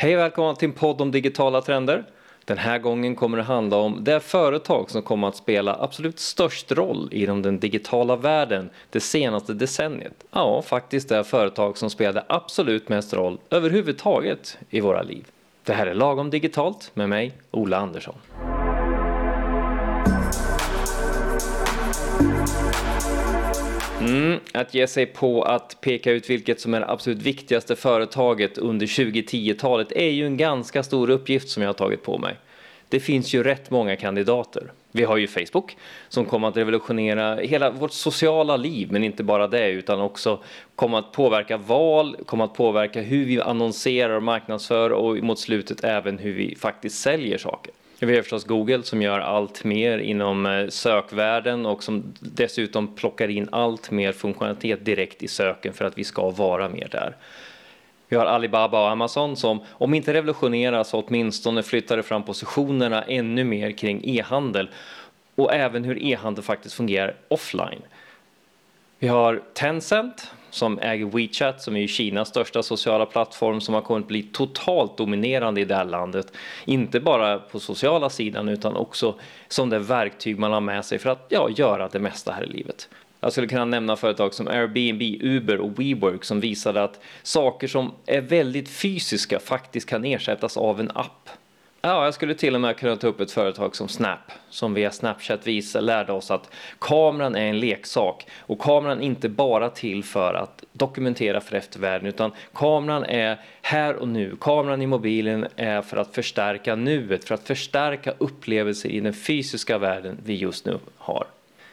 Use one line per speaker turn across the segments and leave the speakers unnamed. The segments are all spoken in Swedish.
Hej och välkomna till en podd om digitala trender. Den här gången kommer det handla om det företag som kommer att spela absolut störst roll inom den digitala världen det senaste decenniet. Ja, faktiskt det företag som spelade absolut mest roll överhuvudtaget i våra liv. Det här är Lagom Digitalt med mig, Ola Andersson. Mm, att ge sig på att peka ut vilket som är det absolut viktigaste företaget under 2010-talet är ju en ganska stor uppgift som jag har tagit på mig. Det finns ju rätt många kandidater. Vi har ju Facebook som kommer att revolutionera hela vårt sociala liv, men inte bara det utan också kommer att påverka val, kommer att påverka hur vi annonserar och marknadsför och mot slutet även hur vi faktiskt säljer saker. Vi har förstås Google som gör allt mer inom eh, sökvärlden och som dessutom plockar in allt mer funktionalitet direkt i söken för att vi ska vara mer där. Vi har Alibaba och Amazon som om inte revolutionerar så åtminstone flyttade fram positionerna ännu mer kring e-handel och även hur e-handel faktiskt fungerar offline. Vi har Tencent som äger WeChat som är Kinas största sociala plattform som har kommit bli totalt dominerande i det här landet. Inte bara på sociala sidan utan också som det verktyg man har med sig för att ja, göra det mesta här i livet. Jag skulle kunna nämna företag som Airbnb, Uber och WeWork som visade att saker som är väldigt fysiska faktiskt kan ersättas av en app. Ja, jag skulle till och med kunna ta upp ett företag som Snap som via Snapchat visa, lärde oss att kameran är en leksak och kameran är inte bara till för att dokumentera för eftervärlden utan kameran är här och nu. Kameran i mobilen är för att förstärka nuet, för att förstärka upplevelser i den fysiska världen vi just nu har.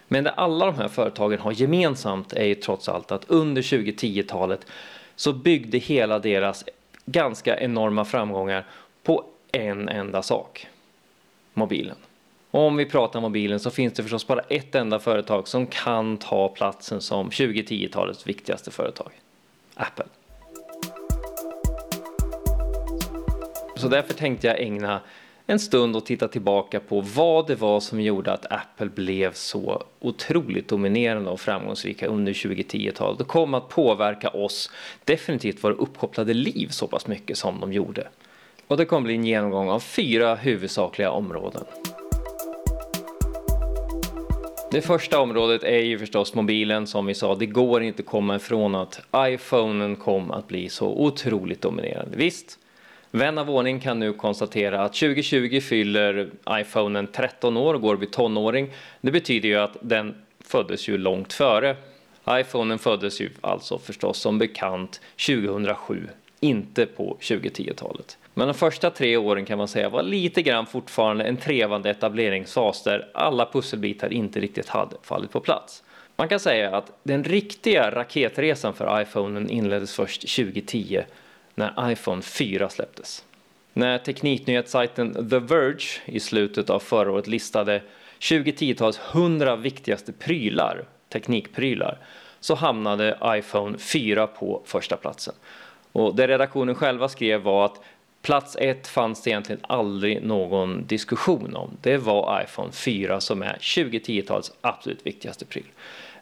Men det alla de här företagen har gemensamt är ju trots allt att under 2010-talet så byggde hela deras ganska enorma framgångar på en enda sak. Mobilen. Och om vi pratar mobilen så finns det förstås bara ett enda företag som kan ta platsen som 2010-talets viktigaste företag. Apple. Så därför tänkte jag ägna en stund och titta tillbaka på vad det var som gjorde att Apple blev så otroligt dominerande och framgångsrika under 2010-talet och kom att påverka oss, definitivt våra uppkopplade liv så pass mycket som de gjorde. Och det kommer bli en genomgång av fyra huvudsakliga områden. Det första området är ju förstås mobilen som vi sa. Det går inte att komma ifrån att iPhonen kom att bli så otroligt dominerande. Visst, vän av ordning kan nu konstatera att 2020 fyller iPhonen 13 år och går vid tonåring. Det betyder ju att den föddes ju långt före. iPhonen föddes ju alltså förstås som bekant 2007, inte på 2010-talet. Men de första tre åren kan man säga var lite grann fortfarande en trevande etableringsfas där alla pusselbitar inte riktigt hade fallit på plats. Man kan säga att den riktiga raketresan för iPhonen inleddes först 2010 när iPhone 4 släpptes. När tekniknyhetssajten The Verge i slutet av förra året listade 2010-talets 100 viktigaste prylar, teknikprylar, så hamnade iPhone 4 på första platsen. Och det redaktionen själva skrev var att Plats ett fanns det egentligen aldrig någon diskussion om. Det var iPhone 4 som är 2010-talets absolut viktigaste pryl.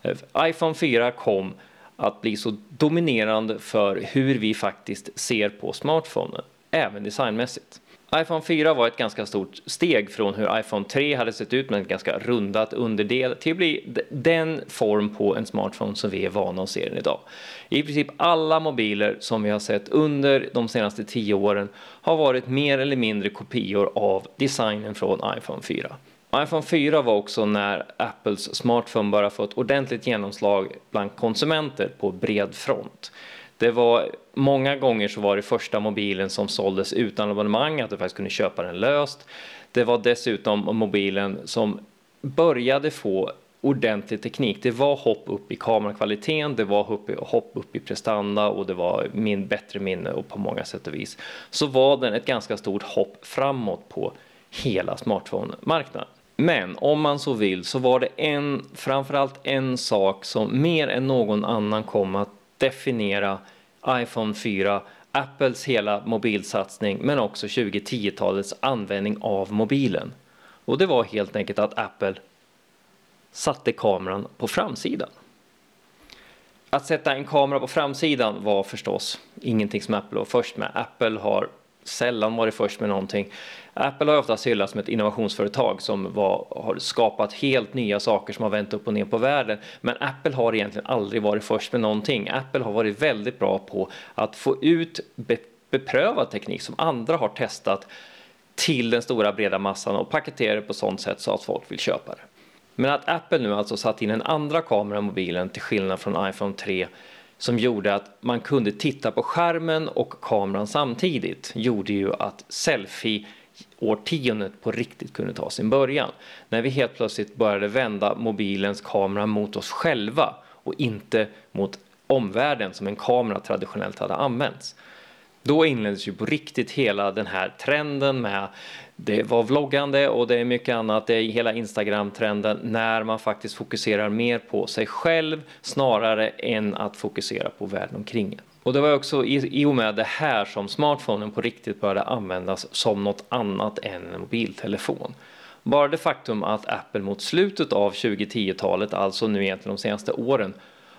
Eh, iPhone 4 kom att bli så dominerande för hur vi faktiskt ser på smartphonen, även designmässigt iPhone 4 var ett ganska stort steg från hur iPhone 3 hade sett ut med ett ganska rundat underdel till att bli den form på en smartphone som vi är vana att se den idag. I princip alla mobiler som vi har sett under de senaste 10 åren har varit mer eller mindre kopior av designen från iPhone 4. iPhone 4 var också när Apples smartphone började få ett ordentligt genomslag bland konsumenter på bred front. Det var många gånger så var det första mobilen som såldes utan abonnemang, att du faktiskt kunde köpa den löst. Det var dessutom mobilen som började få ordentlig teknik. Det var hopp upp i kamerakvaliteten, det var hopp, hopp upp i prestanda och det var min bättre minne och på många sätt och vis så var den ett ganska stort hopp framåt på hela smartphone-marknaden. Men om man så vill så var det en, framförallt en sak som mer än någon annan kom att definiera iPhone 4, Apples hela mobilsatsning men också 2010-talets användning av mobilen. Och det var helt enkelt att Apple satte kameran på framsidan. Att sätta en kamera på framsidan var förstås ingenting som Apple var först med. Apple har sällan varit först med någonting. Apple har ofta hyllats som ett innovationsföretag som var, har skapat helt nya saker som har vänt upp och ner på världen. Men Apple har egentligen aldrig varit först med någonting. Apple har varit väldigt bra på att få ut be, beprövad teknik som andra har testat till den stora breda massan och paketera det på sånt sätt så att folk vill köpa det. Men att Apple nu alltså satt in en andra kamera i mobilen till skillnad från iPhone 3 som gjorde att man kunde titta på skärmen och kameran samtidigt gjorde ju att selfie årtiondet på riktigt kunde ta sin början. När vi helt plötsligt började vända mobilens kamera mot oss själva och inte mot omvärlden som en kamera traditionellt hade använts. Då inleddes ju på riktigt hela den här trenden med det var vloggande och det är mycket annat, det är hela Instagram-trenden när man faktiskt fokuserar mer på sig själv snarare än att fokusera på världen omkring en. Och det var också i, i och med det här som smartphonen på riktigt började användas som något annat än en mobiltelefon. Bara det faktum att Apple mot slutet av 2010-talet, alltså nu egentligen de senaste åren,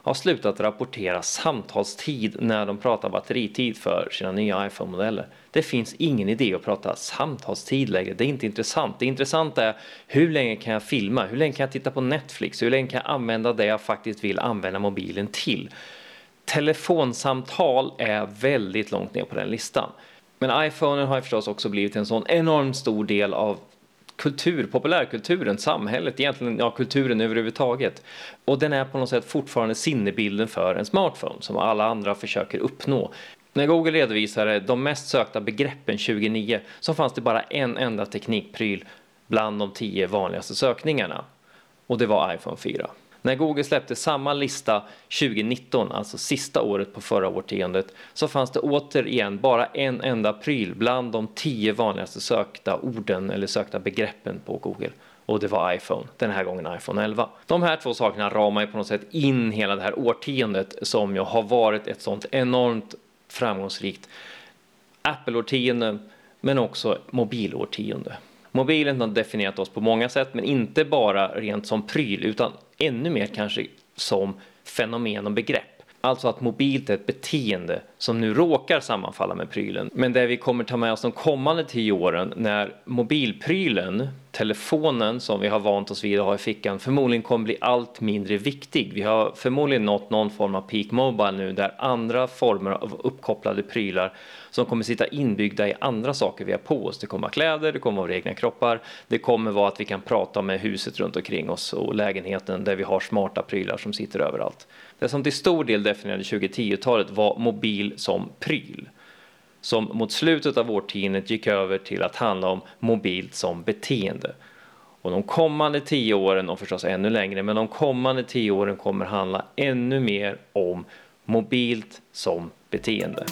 har slutat rapportera samtalstid när de pratar batteritid för sina nya iPhone-modeller. Det finns ingen idé att prata samtalstid längre. Det är inte intressant. Det intressanta är hur länge kan jag filma? Hur länge kan jag titta på Netflix? Hur länge kan jag använda det jag faktiskt vill använda mobilen till? Telefonsamtal är väldigt långt ner på den listan. Men iPhonen har förstås också blivit en sån enormt stor del av kultur, populärkulturen, samhället, egentligen ja, kulturen överhuvudtaget. Och den är på något sätt fortfarande sinnebilden för en smartphone som alla andra försöker uppnå. När Google redovisade de mest sökta begreppen 2009 så fanns det bara en enda teknikpryl bland de tio vanligaste sökningarna och det var iPhone 4. När Google släppte samma lista 2019, alltså sista året på förra årtiondet, så fanns det återigen bara en enda pryl bland de tio vanligaste sökta orden eller sökta begreppen på Google och det var iPhone, den här gången iPhone 11. De här två sakerna ramar ju på något sätt in hela det här årtiondet som ju har varit ett sånt enormt framgångsrikt Apple-årtionde men också mobilårtionde. Mobilen har definierat oss på många sätt men inte bara rent som pryl utan ännu mer kanske som fenomen och begrepp. Alltså att mobilt är ett beteende som nu råkar sammanfalla med prylen. Men det vi kommer ta med oss de kommande tio åren när mobilprylen, telefonen som vi har vant oss vid att ha i fickan, förmodligen kommer bli allt mindre viktig. Vi har förmodligen nått någon form av peak mobile nu där andra former av uppkopplade prylar som kommer sitta inbyggda i andra saker vi har på oss. Det kommer vara kläder, det kommer vara våra egna kroppar, det kommer vara att vi kan prata med huset runt omkring oss och lägenheten där vi har smarta prylar som sitter överallt. Det som till stor del definierade 2010-talet var mobil som pryl som mot slutet av årtiondet gick över till att handla om mobilt som beteende. Och de kommande tio åren, och förstås ännu längre, men de kommande tio åren kommer handla ännu mer om mobilt som beteende.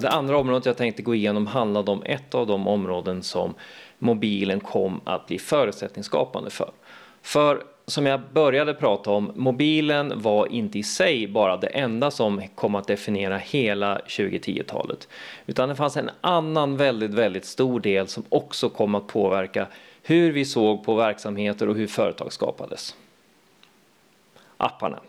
Det andra området jag tänkte gå igenom handlade om ett av de områden som mobilen kom att bli förutsättningsskapande för. För som jag började prata om, mobilen var inte i sig bara det enda som kom att definiera hela 2010-talet. Utan det fanns en annan väldigt, väldigt stor del som också kom att påverka hur vi såg på verksamheter och hur företag skapades. Apparna.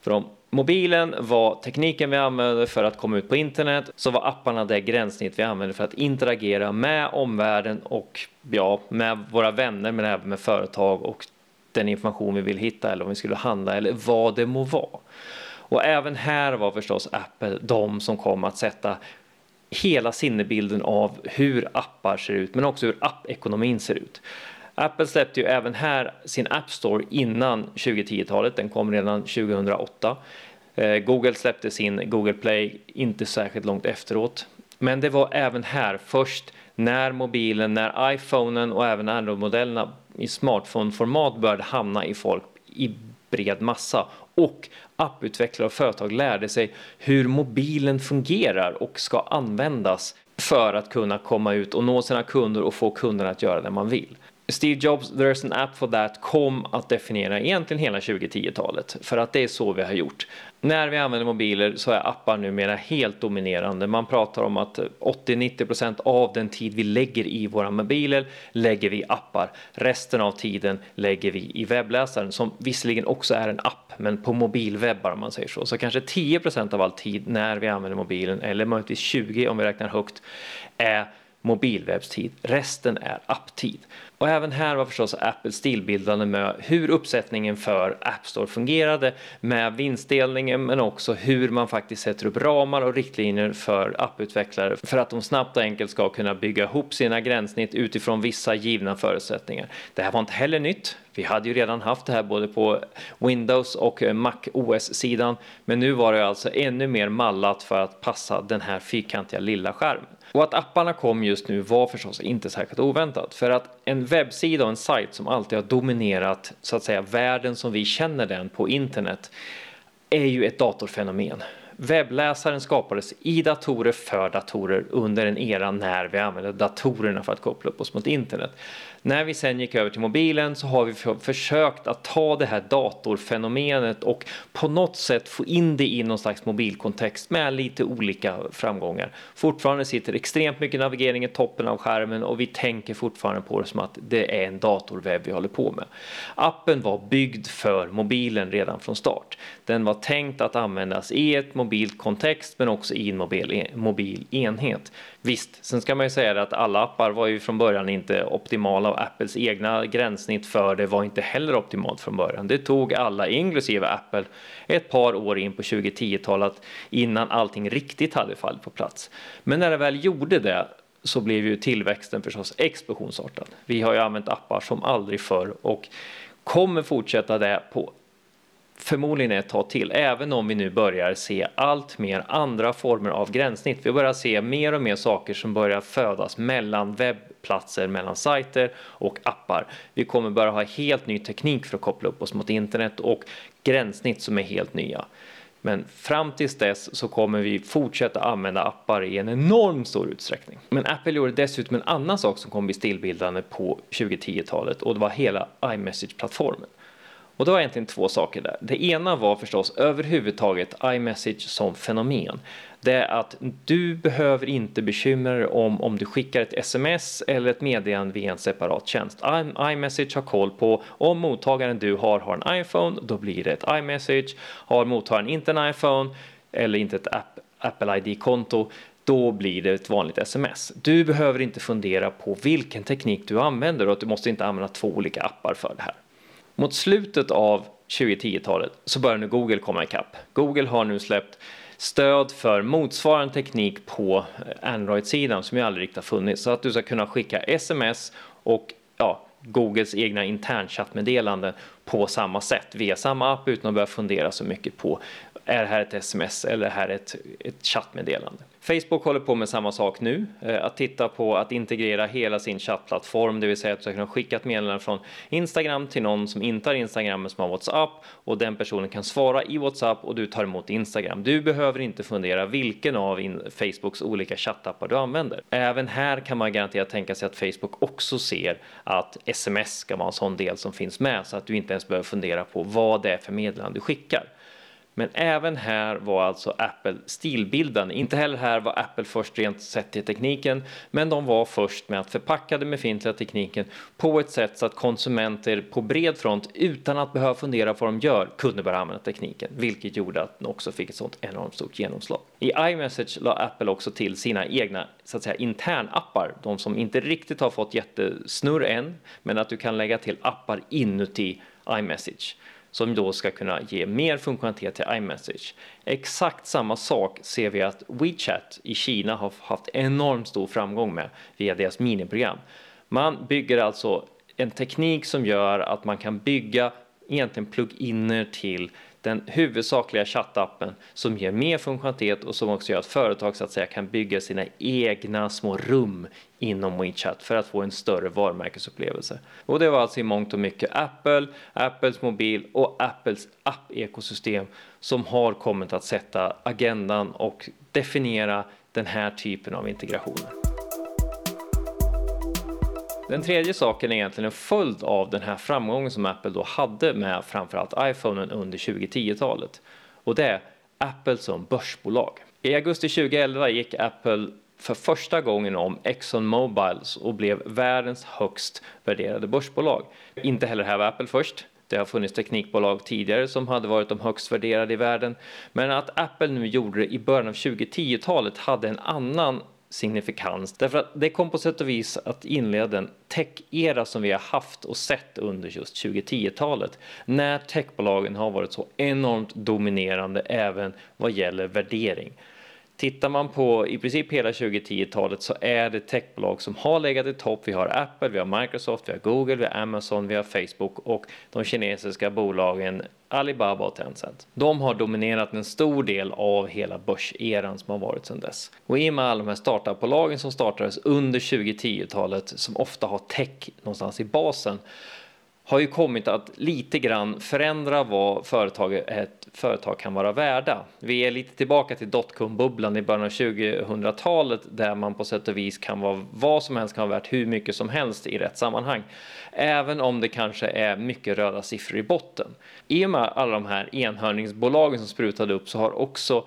För om mobilen var tekniken vi använde för att komma ut på internet så var apparna det gränssnitt vi använde för att interagera med omvärlden och ja, med våra vänner men även med företag och den information vi vill hitta eller om vi skulle handla eller vad det må vara. Och även här var förstås Apple de som kom att sätta hela sinnebilden av hur appar ser ut men också hur appekonomin ser ut. Apple släppte ju även här sin App Store innan 2010-talet, den kom redan 2008. Eh, Google släppte sin Google Play inte särskilt långt efteråt. Men det var även här först när mobilen, när iPhonen och även Android-modellerna i smartphone-format började hamna i folk i bred massa och apputvecklare och företag lärde sig hur mobilen fungerar och ska användas för att kunna komma ut och nå sina kunder och få kunderna att göra det man vill. Steve Jobs “There's an app for that” kom att definiera egentligen hela 2010-talet för att det är så vi har gjort. När vi använder mobiler så är appar numera helt dominerande. Man pratar om att 80-90% av den tid vi lägger i våra mobiler lägger vi i appar. Resten av tiden lägger vi i webbläsaren som visserligen också är en app men på mobilwebbar om man säger så. Så kanske 10% av all tid när vi använder mobilen eller möjligtvis 20 om vi räknar högt är mobilwebbstid. Resten är apptid. Och även här var förstås Apple stilbildande med hur uppsättningen för App Store fungerade med vinstdelningen men också hur man faktiskt sätter upp ramar och riktlinjer för apputvecklare för att de snabbt och enkelt ska kunna bygga ihop sina gränssnitt utifrån vissa givna förutsättningar. Det här var inte heller nytt. Vi hade ju redan haft det här både på Windows och Mac OS-sidan men nu var det alltså ännu mer mallat för att passa den här fyrkantiga lilla skärmen. Och att apparna kom just nu var förstås inte särskilt oväntat för att en webbsida och en sajt som alltid har dominerat så att säga världen som vi känner den på internet är ju ett datorfenomen. Webbläsaren skapades i datorer för datorer under en era när vi använde datorerna för att koppla upp oss mot internet. När vi sen gick över till mobilen så har vi försökt att ta det här datorfenomenet och på något sätt få in det i någon slags mobilkontext med lite olika framgångar. Fortfarande sitter extremt mycket navigering i toppen av skärmen och vi tänker fortfarande på det som att det är en datorwebb vi håller på med. Appen var byggd för mobilen redan från start. Den var tänkt att användas i ett mobilt kontext men också i en mobil, e- mobil enhet. Visst, sen ska man ju säga att alla appar var ju från början inte optimala och Apples egna gränssnitt för det var inte heller optimalt från början. Det tog alla, inklusive Apple, ett par år in på 2010-talet innan allting riktigt hade fallit på plats. Men när det väl gjorde det så blev ju tillväxten förstås explosionsartad. Vi har ju använt appar som aldrig förr och kommer fortsätta det på förmodligen ett tag till, även om vi nu börjar se allt mer andra former av gränssnitt. Vi börjar se mer och mer saker som börjar födas mellan platser mellan sajter och appar. Vi kommer börja ha helt ny teknik för att koppla upp oss mot internet och gränssnitt som är helt nya. Men fram tills dess så kommer vi fortsätta använda appar i en enormt stor utsträckning. Men Apple gjorde dessutom en annan sak som kommer bli stillbildande på 2010-talet och det var hela iMessage-plattformen. Och det var egentligen två saker där. Det ena var förstås överhuvudtaget iMessage som fenomen. Det är att du behöver inte bekymra dig om om du skickar ett sms eller ett meddelande via en separat tjänst. iMessage har koll på om mottagaren du har har en iPhone, då blir det ett iMessage. Har mottagaren inte en iPhone eller inte ett Apple ID-konto, då blir det ett vanligt sms. Du behöver inte fundera på vilken teknik du använder och att du måste inte använda två olika appar för det här. Mot slutet av 2010-talet så börjar nu Google komma ikapp. Google har nu släppt stöd för motsvarande teknik på eh, Android-sidan som ju aldrig riktigt har funnits så att du ska kunna skicka sms och ja, Googles egna internchattmeddelanden på samma sätt via samma app utan att behöva fundera så mycket på är det här ett sms eller är det här ett, ett chattmeddelande. Facebook håller på med samma sak nu, eh, att titta på att integrera hela sin chattplattform, det vill säga att du ska kunna skicka ett meddelande från Instagram till någon som inte har Instagram men som har WhatsApp och den personen kan svara i WhatsApp och du tar emot Instagram. Du behöver inte fundera vilken av Facebooks olika chattappar du använder. Även här kan man garanterat tänka sig att Facebook också ser att sms ska vara en sån del som finns med så att du inte ens behöver fundera på vad det är för meddelande du skickar. Men även här var alltså Apple stilbildande. Inte heller här var Apple först rent sett till tekniken, men de var först med att förpacka den befintliga tekniken på ett sätt så att konsumenter på bred front utan att behöva fundera på vad de gör kunde börja använda tekniken, vilket gjorde att den också fick ett sånt enormt stort genomslag. I iMessage la Apple också till sina egna så att säga internappar, de som inte riktigt har fått jättesnurr än, men att du kan lägga till appar inuti iMessage som då ska kunna ge mer funktionalitet till iMessage. Exakt samma sak ser vi att WeChat i Kina har haft enormt stor framgång med via deras miniprogram. Man bygger alltså en teknik som gör att man kan bygga egentligen pluginer till den huvudsakliga chattappen som ger mer funktionalitet och som också gör att företag så att säga kan bygga sina egna små rum inom WeChat för att få en större varumärkesupplevelse. Och det var alltså i mångt och mycket Apple, Apples mobil och Apples app-ekosystem som har kommit att sätta agendan och definiera den här typen av integrationer. Den tredje saken är egentligen en följd av den här framgången som Apple då hade med framförallt iPhonen under 2010-talet. Och det är Apple som börsbolag. I augusti 2011 gick Apple för första gången om Exxon Mobiles och blev världens högst värderade börsbolag. Inte heller här var Apple först. Det har funnits teknikbolag tidigare som hade varit de högst värderade i världen. Men att Apple nu gjorde det i början av 2010-talet hade en annan signifikans. Därför att det kom på sätt och vis att inleda en tech-era som vi har haft och sett under just 2010-talet. När techbolagen har varit så enormt dominerande även vad gäller värdering. Tittar man på i princip hela 2010-talet så är det techbolag som har legat i topp. Vi har Apple, vi har Microsoft, vi har Google, vi har Amazon, vi har Facebook och de kinesiska bolagen Alibaba och Tencent. De har dominerat en stor del av hela börseran som har varit sedan dess. Och i och med alla de här startupbolagen som startades under 2010-talet som ofta har tech någonstans i basen har ju kommit att lite grann förändra vad företag, ett företag kan vara värda. Vi är lite tillbaka till dotcom-bubblan i början av 2000-talet där man på sätt och vis kan vara vad som helst kan vara värt hur mycket som helst i rätt sammanhang. Även om det kanske är mycket röda siffror i botten. I och med alla de här enhörningsbolagen som sprutade upp så har också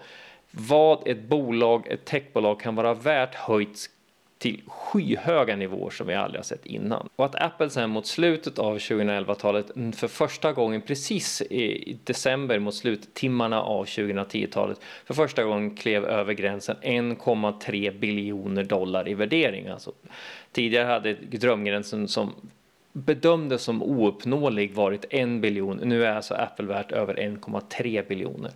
vad ett bolag, ett techbolag kan vara värt höjts till skyhöga nivåer som vi aldrig har sett innan. Och att Apple sen mot slutet av 2011-talet för första gången precis i december mot sluttimmarna av 2010-talet för första gången klev över gränsen 1,3 biljoner dollar i värdering. Alltså, tidigare hade drömgränsen som bedömdes som ouppnåelig varit 1 biljon. Nu är alltså Apple värt över 1,3 biljoner.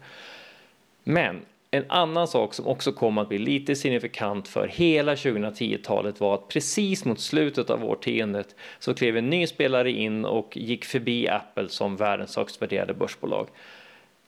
Men en annan sak som också kom att bli lite signifikant för hela 2010-talet var att precis mot slutet av årtiondet så klev en ny spelare in och gick förbi Apple som världens högst värderade börsbolag.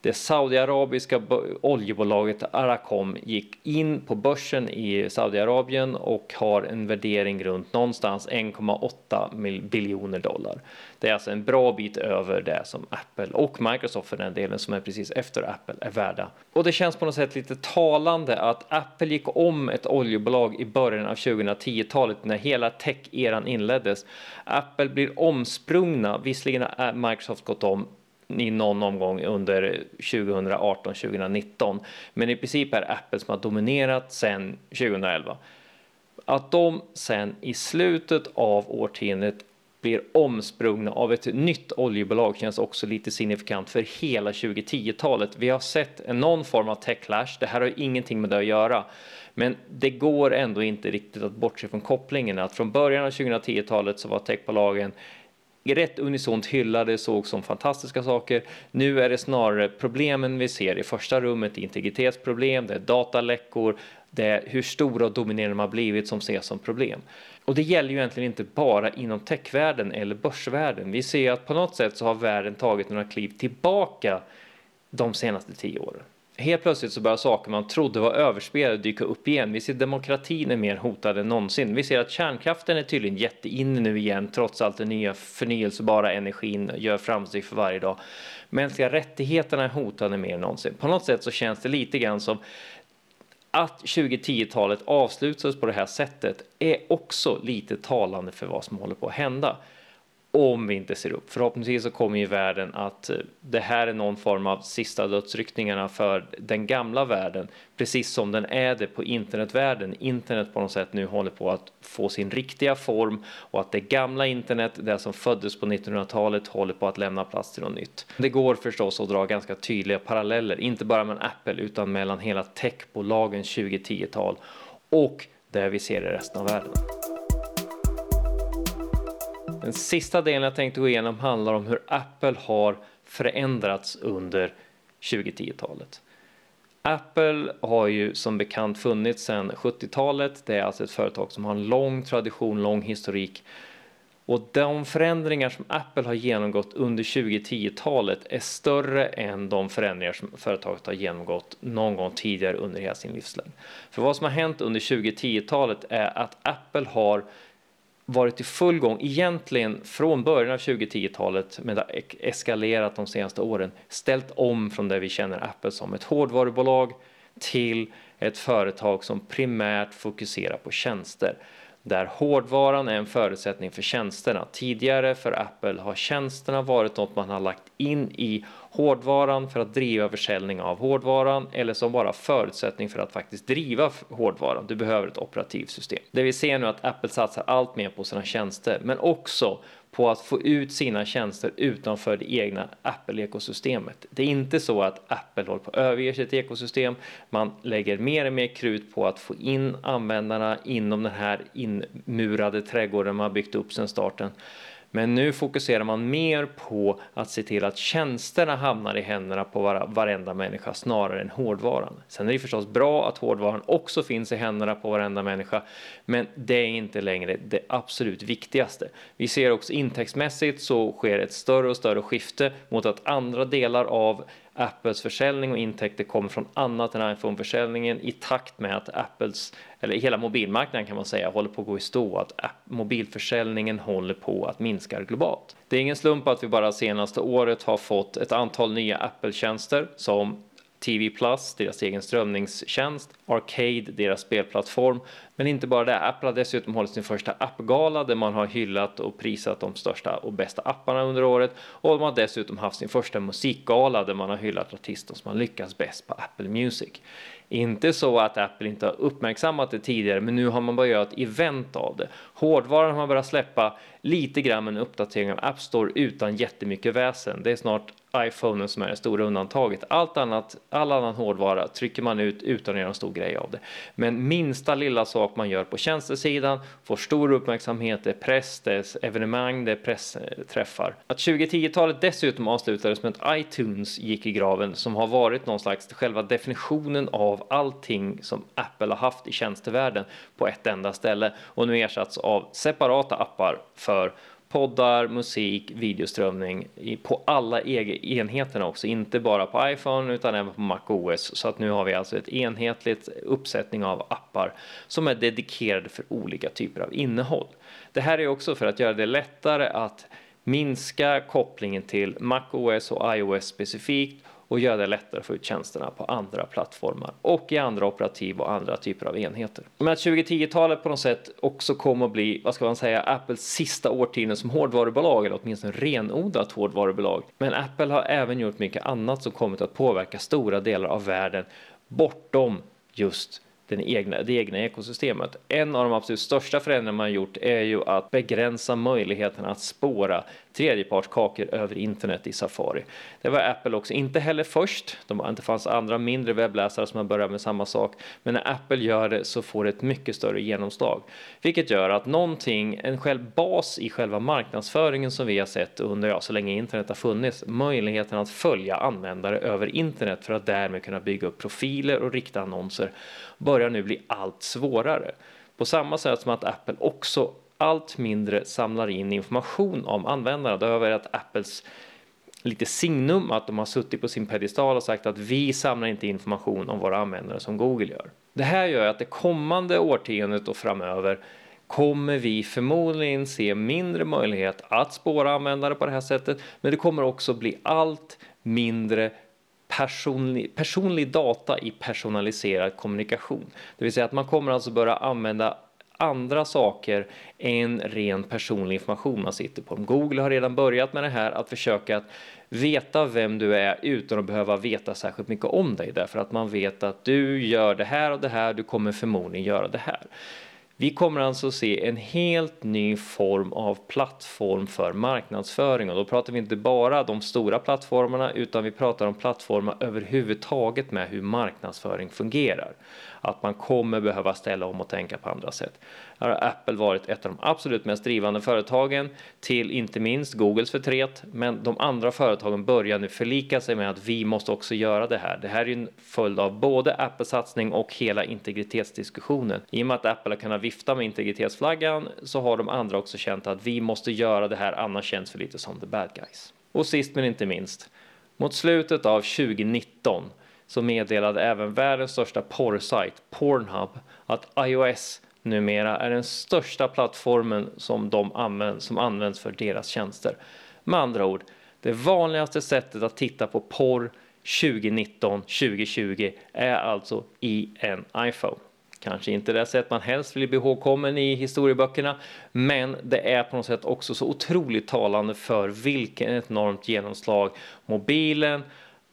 Det saudiarabiska oljebolaget Aracom gick in på börsen i Saudiarabien och har en värdering runt någonstans 1,8 biljoner dollar. Det är alltså en bra bit över det som Apple och Microsoft för den delen som är precis efter Apple är värda. Och det känns på något sätt lite talande att Apple gick om ett oljebolag i början av 2010-talet när hela tech-eran inleddes. Apple blir omsprungna, visserligen har Microsoft gått om i någon omgång under 2018-2019. Men i princip är Apple som har dominerat sedan 2011. Att de sen i slutet av årtiondet blir omsprungna av ett nytt oljebolag känns också lite signifikant för hela 2010-talet. Vi har sett någon form av techlash. Det här har ingenting med det att göra. Men det går ändå inte riktigt att bortse från kopplingen att från början av 2010-talet så var techbolagen rätt unisont hyllade, såg som fantastiska saker. Nu är det snarare problemen vi ser i första rummet, integritetsproblem, det är dataläckor, det är hur stora och dominerande de har blivit som ses som problem. Och det gäller ju egentligen inte bara inom techvärlden eller börsvärlden. Vi ser att på något sätt så har världen tagit några kliv tillbaka de senaste tio åren. Helt plötsligt så börjar saker man trodde var överspelade dyka upp igen. Vi ser demokratin är mer hotad än någonsin. Vi ser att kärnkraften är tydligen jätteinne nu igen trots allt den nya förnyelsebara energin gör framsteg för varje dag. Mänskliga rättigheterna är hotade mer än någonsin. På något sätt så känns det lite grann som att 2010-talet avslutas på det här sättet är också lite talande för vad som håller på att hända om vi inte ser upp. Förhoppningsvis så kommer ju världen att eh, det här är någon form av sista dödsryckningarna för den gamla världen, precis som den är det på internetvärlden. Internet på något sätt nu håller på att få sin riktiga form och att det gamla internet, det som föddes på 1900-talet, håller på att lämna plats till något nytt. Det går förstås att dra ganska tydliga paralleller, inte bara med Apple utan mellan hela techbolagens 2010-tal och det vi ser i resten av världen. Den sista delen jag tänkte gå igenom handlar om hur Apple har förändrats under 2010-talet. Apple har ju som bekant funnits sedan 70-talet. Det är alltså ett företag som har en lång tradition, lång historik. Och de förändringar som Apple har genomgått under 2010-talet är större än de förändringar som företaget har genomgått någon gång tidigare under hela sin livslängd. För vad som har hänt under 2010-talet är att Apple har varit i full gång egentligen från början av 2010-talet men det har eskalerat de senaste åren ställt om från det vi känner Apple som ett hårdvarubolag till ett företag som primärt fokuserar på tjänster där hårdvaran är en förutsättning för tjänsterna. Tidigare för Apple har tjänsterna varit något man har lagt in i hårdvaran för att driva försäljning av hårdvaran eller som bara förutsättning för att faktiskt driva hårdvaran. Du behöver ett operativsystem. Det vi ser nu är att Apple satsar allt mer på sina tjänster men också på att få ut sina tjänster utanför det egna Apple-ekosystemet. Det är inte så att Apple håller på att överge sitt ekosystem. Man lägger mer och mer krut på att få in användarna inom den här inmurade trädgården man byggt upp sedan starten. Men nu fokuserar man mer på att se till att tjänsterna hamnar i händerna på varenda människa snarare än hårdvaran. Sen är det förstås bra att hårdvaran också finns i händerna på varenda människa, men det är inte längre det absolut viktigaste. Vi ser också intäktsmässigt så sker ett större och större skifte mot att andra delar av Apples försäljning och intäkter kommer från annat än iPhone-försäljningen i takt med att Apples, eller hela mobilmarknaden kan man säga, håller på att gå i stå, att mobilförsäljningen håller på att minska globalt. Det är ingen slump att vi bara senaste året har fått ett antal nya Apple-tjänster som TV Plus, deras egen strömningstjänst, Arcade, deras spelplattform. Men inte bara det, Apple har dessutom hållit sin första appgala där man har hyllat och prisat de största och bästa apparna under året och de har dessutom haft sin första musikgala där man har hyllat artister som har lyckats bäst på Apple Music. Inte så att Apple inte har uppmärksammat det tidigare, men nu har man börjat göra ett event av det. Hårdvaran har man börjat släppa lite grann en uppdatering av App Store utan jättemycket väsen. Det är snart iPhonen som är det stora undantaget. Allt annat, all annan hårdvara trycker man ut utan att göra en stor grej av det. Men minsta lilla sak man gör på tjänstesidan får stor uppmärksamhet, det är press, det är evenemang, det är pressträffar. Att 2010-talet dessutom avslutades med att iTunes gick i graven som har varit någon slags själva definitionen av allting som Apple har haft i tjänstevärlden på ett enda ställe och nu ersatts av separata appar för poddar, musik, videoströmning på alla enheterna också, inte bara på iPhone utan även på MacOS. Så att nu har vi alltså ett enhetligt uppsättning av appar som är dedikerade för olika typer av innehåll. Det här är också för att göra det lättare att minska kopplingen till MacOS och iOS specifikt och göra det lättare att få ut tjänsterna på andra plattformar och i andra operativ och andra typer av enheter. Men att 2010-talet på något sätt också kommer att bli, vad ska man säga, Apples sista årtionde som hårdvarubolag eller åtminstone renodlat hårdvarubolag. Men Apple har även gjort mycket annat som kommit att påverka stora delar av världen bortom just den egna, det egna ekosystemet. En av de absolut största förändringarna man har gjort är ju att begränsa möjligheten att spåra tredjepartskakor över internet i Safari. Det var Apple också, inte heller först. De, det fanns andra mindre webbläsare som har börjat med samma sak. Men när Apple gör det så får det ett mycket större genomslag. Vilket gör att någonting, en själv bas i själva marknadsföringen som vi har sett under, ja, så länge internet har funnits, möjligheten att följa användare över internet för att därmed kunna bygga upp profiler och rikta annonser börjar nu bli allt svårare. På samma sätt som att Apple också allt mindre samlar in information om användarna. Det har varit Apples lite signum att de har suttit på sin pedestal och sagt att vi samlar inte information om våra användare som Google gör. Det här gör att det kommande årtiondet och framöver kommer vi förmodligen se mindre möjlighet att spåra användare på det här sättet, men det kommer också bli allt mindre personlig, personlig data i personaliserad kommunikation. Det vill säga att man kommer alltså börja använda andra saker än ren personlig information man sitter på. Google har redan börjat med det här att försöka att veta vem du är utan att behöva veta särskilt mycket om dig därför att man vet att du gör det här och det här, du kommer förmodligen göra det här. Vi kommer alltså se en helt ny form av plattform för marknadsföring och då pratar vi inte bara de stora plattformarna utan vi pratar om plattformar överhuvudtaget med hur marknadsföring fungerar att man kommer behöva ställa om och tänka på andra sätt. Här har Apple varit ett av de absolut mest drivande företagen till inte minst Googles förtret, men de andra företagen börjar nu förlika sig med att vi måste också göra det här. Det här är en följd av både Apples satsning och hela integritetsdiskussionen. I och med att Apple har kunnat vifta med integritetsflaggan så har de andra också känt att vi måste göra det här, annars känns vi lite som the bad guys. Och sist men inte minst, mot slutet av 2019 så meddelade även världens största porrsajt Pornhub att iOS numera är den största plattformen som, de använd, som används för deras tjänster. Med andra ord, det vanligaste sättet att titta på porr 2019, 2020 är alltså i en iPhone. Kanske inte det sätt man helst vill bli ihågkommen i historieböckerna, men det är på något sätt också så otroligt talande för vilken enormt genomslag mobilen,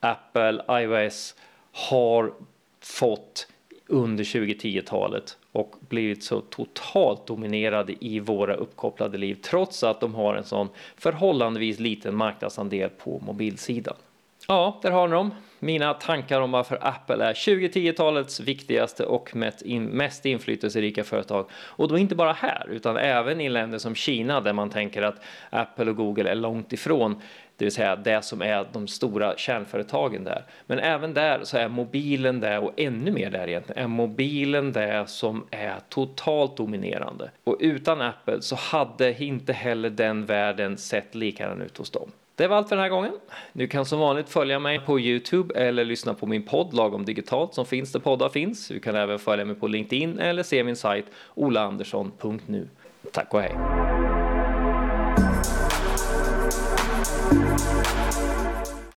Apple, iOS har fått under 2010-talet och blivit så totalt dominerade i våra uppkopplade liv trots att de har en sån förhållandevis liten marknadsandel på mobilsidan. Ja, där har ni dem. Mina tankar om varför Apple är 2010-talets viktigaste och mest inflytelserika företag. Och då inte bara här, utan även i länder som Kina där man tänker att Apple och Google är långt ifrån det vill säga det som är de stora kärnföretagen där. Men även där så är mobilen där och ännu mer där egentligen är mobilen det som är totalt dominerande. Och utan Apple så hade inte heller den världen sett likadan ut hos dem. Det var allt för den här gången. Du kan som vanligt följa mig på Youtube eller lyssna på min podd Lagom Digitalt som finns där poddar finns. Du kan även följa mig på LinkedIn eller se min sajt olaandersson.nu. Tack och hej! Thank you.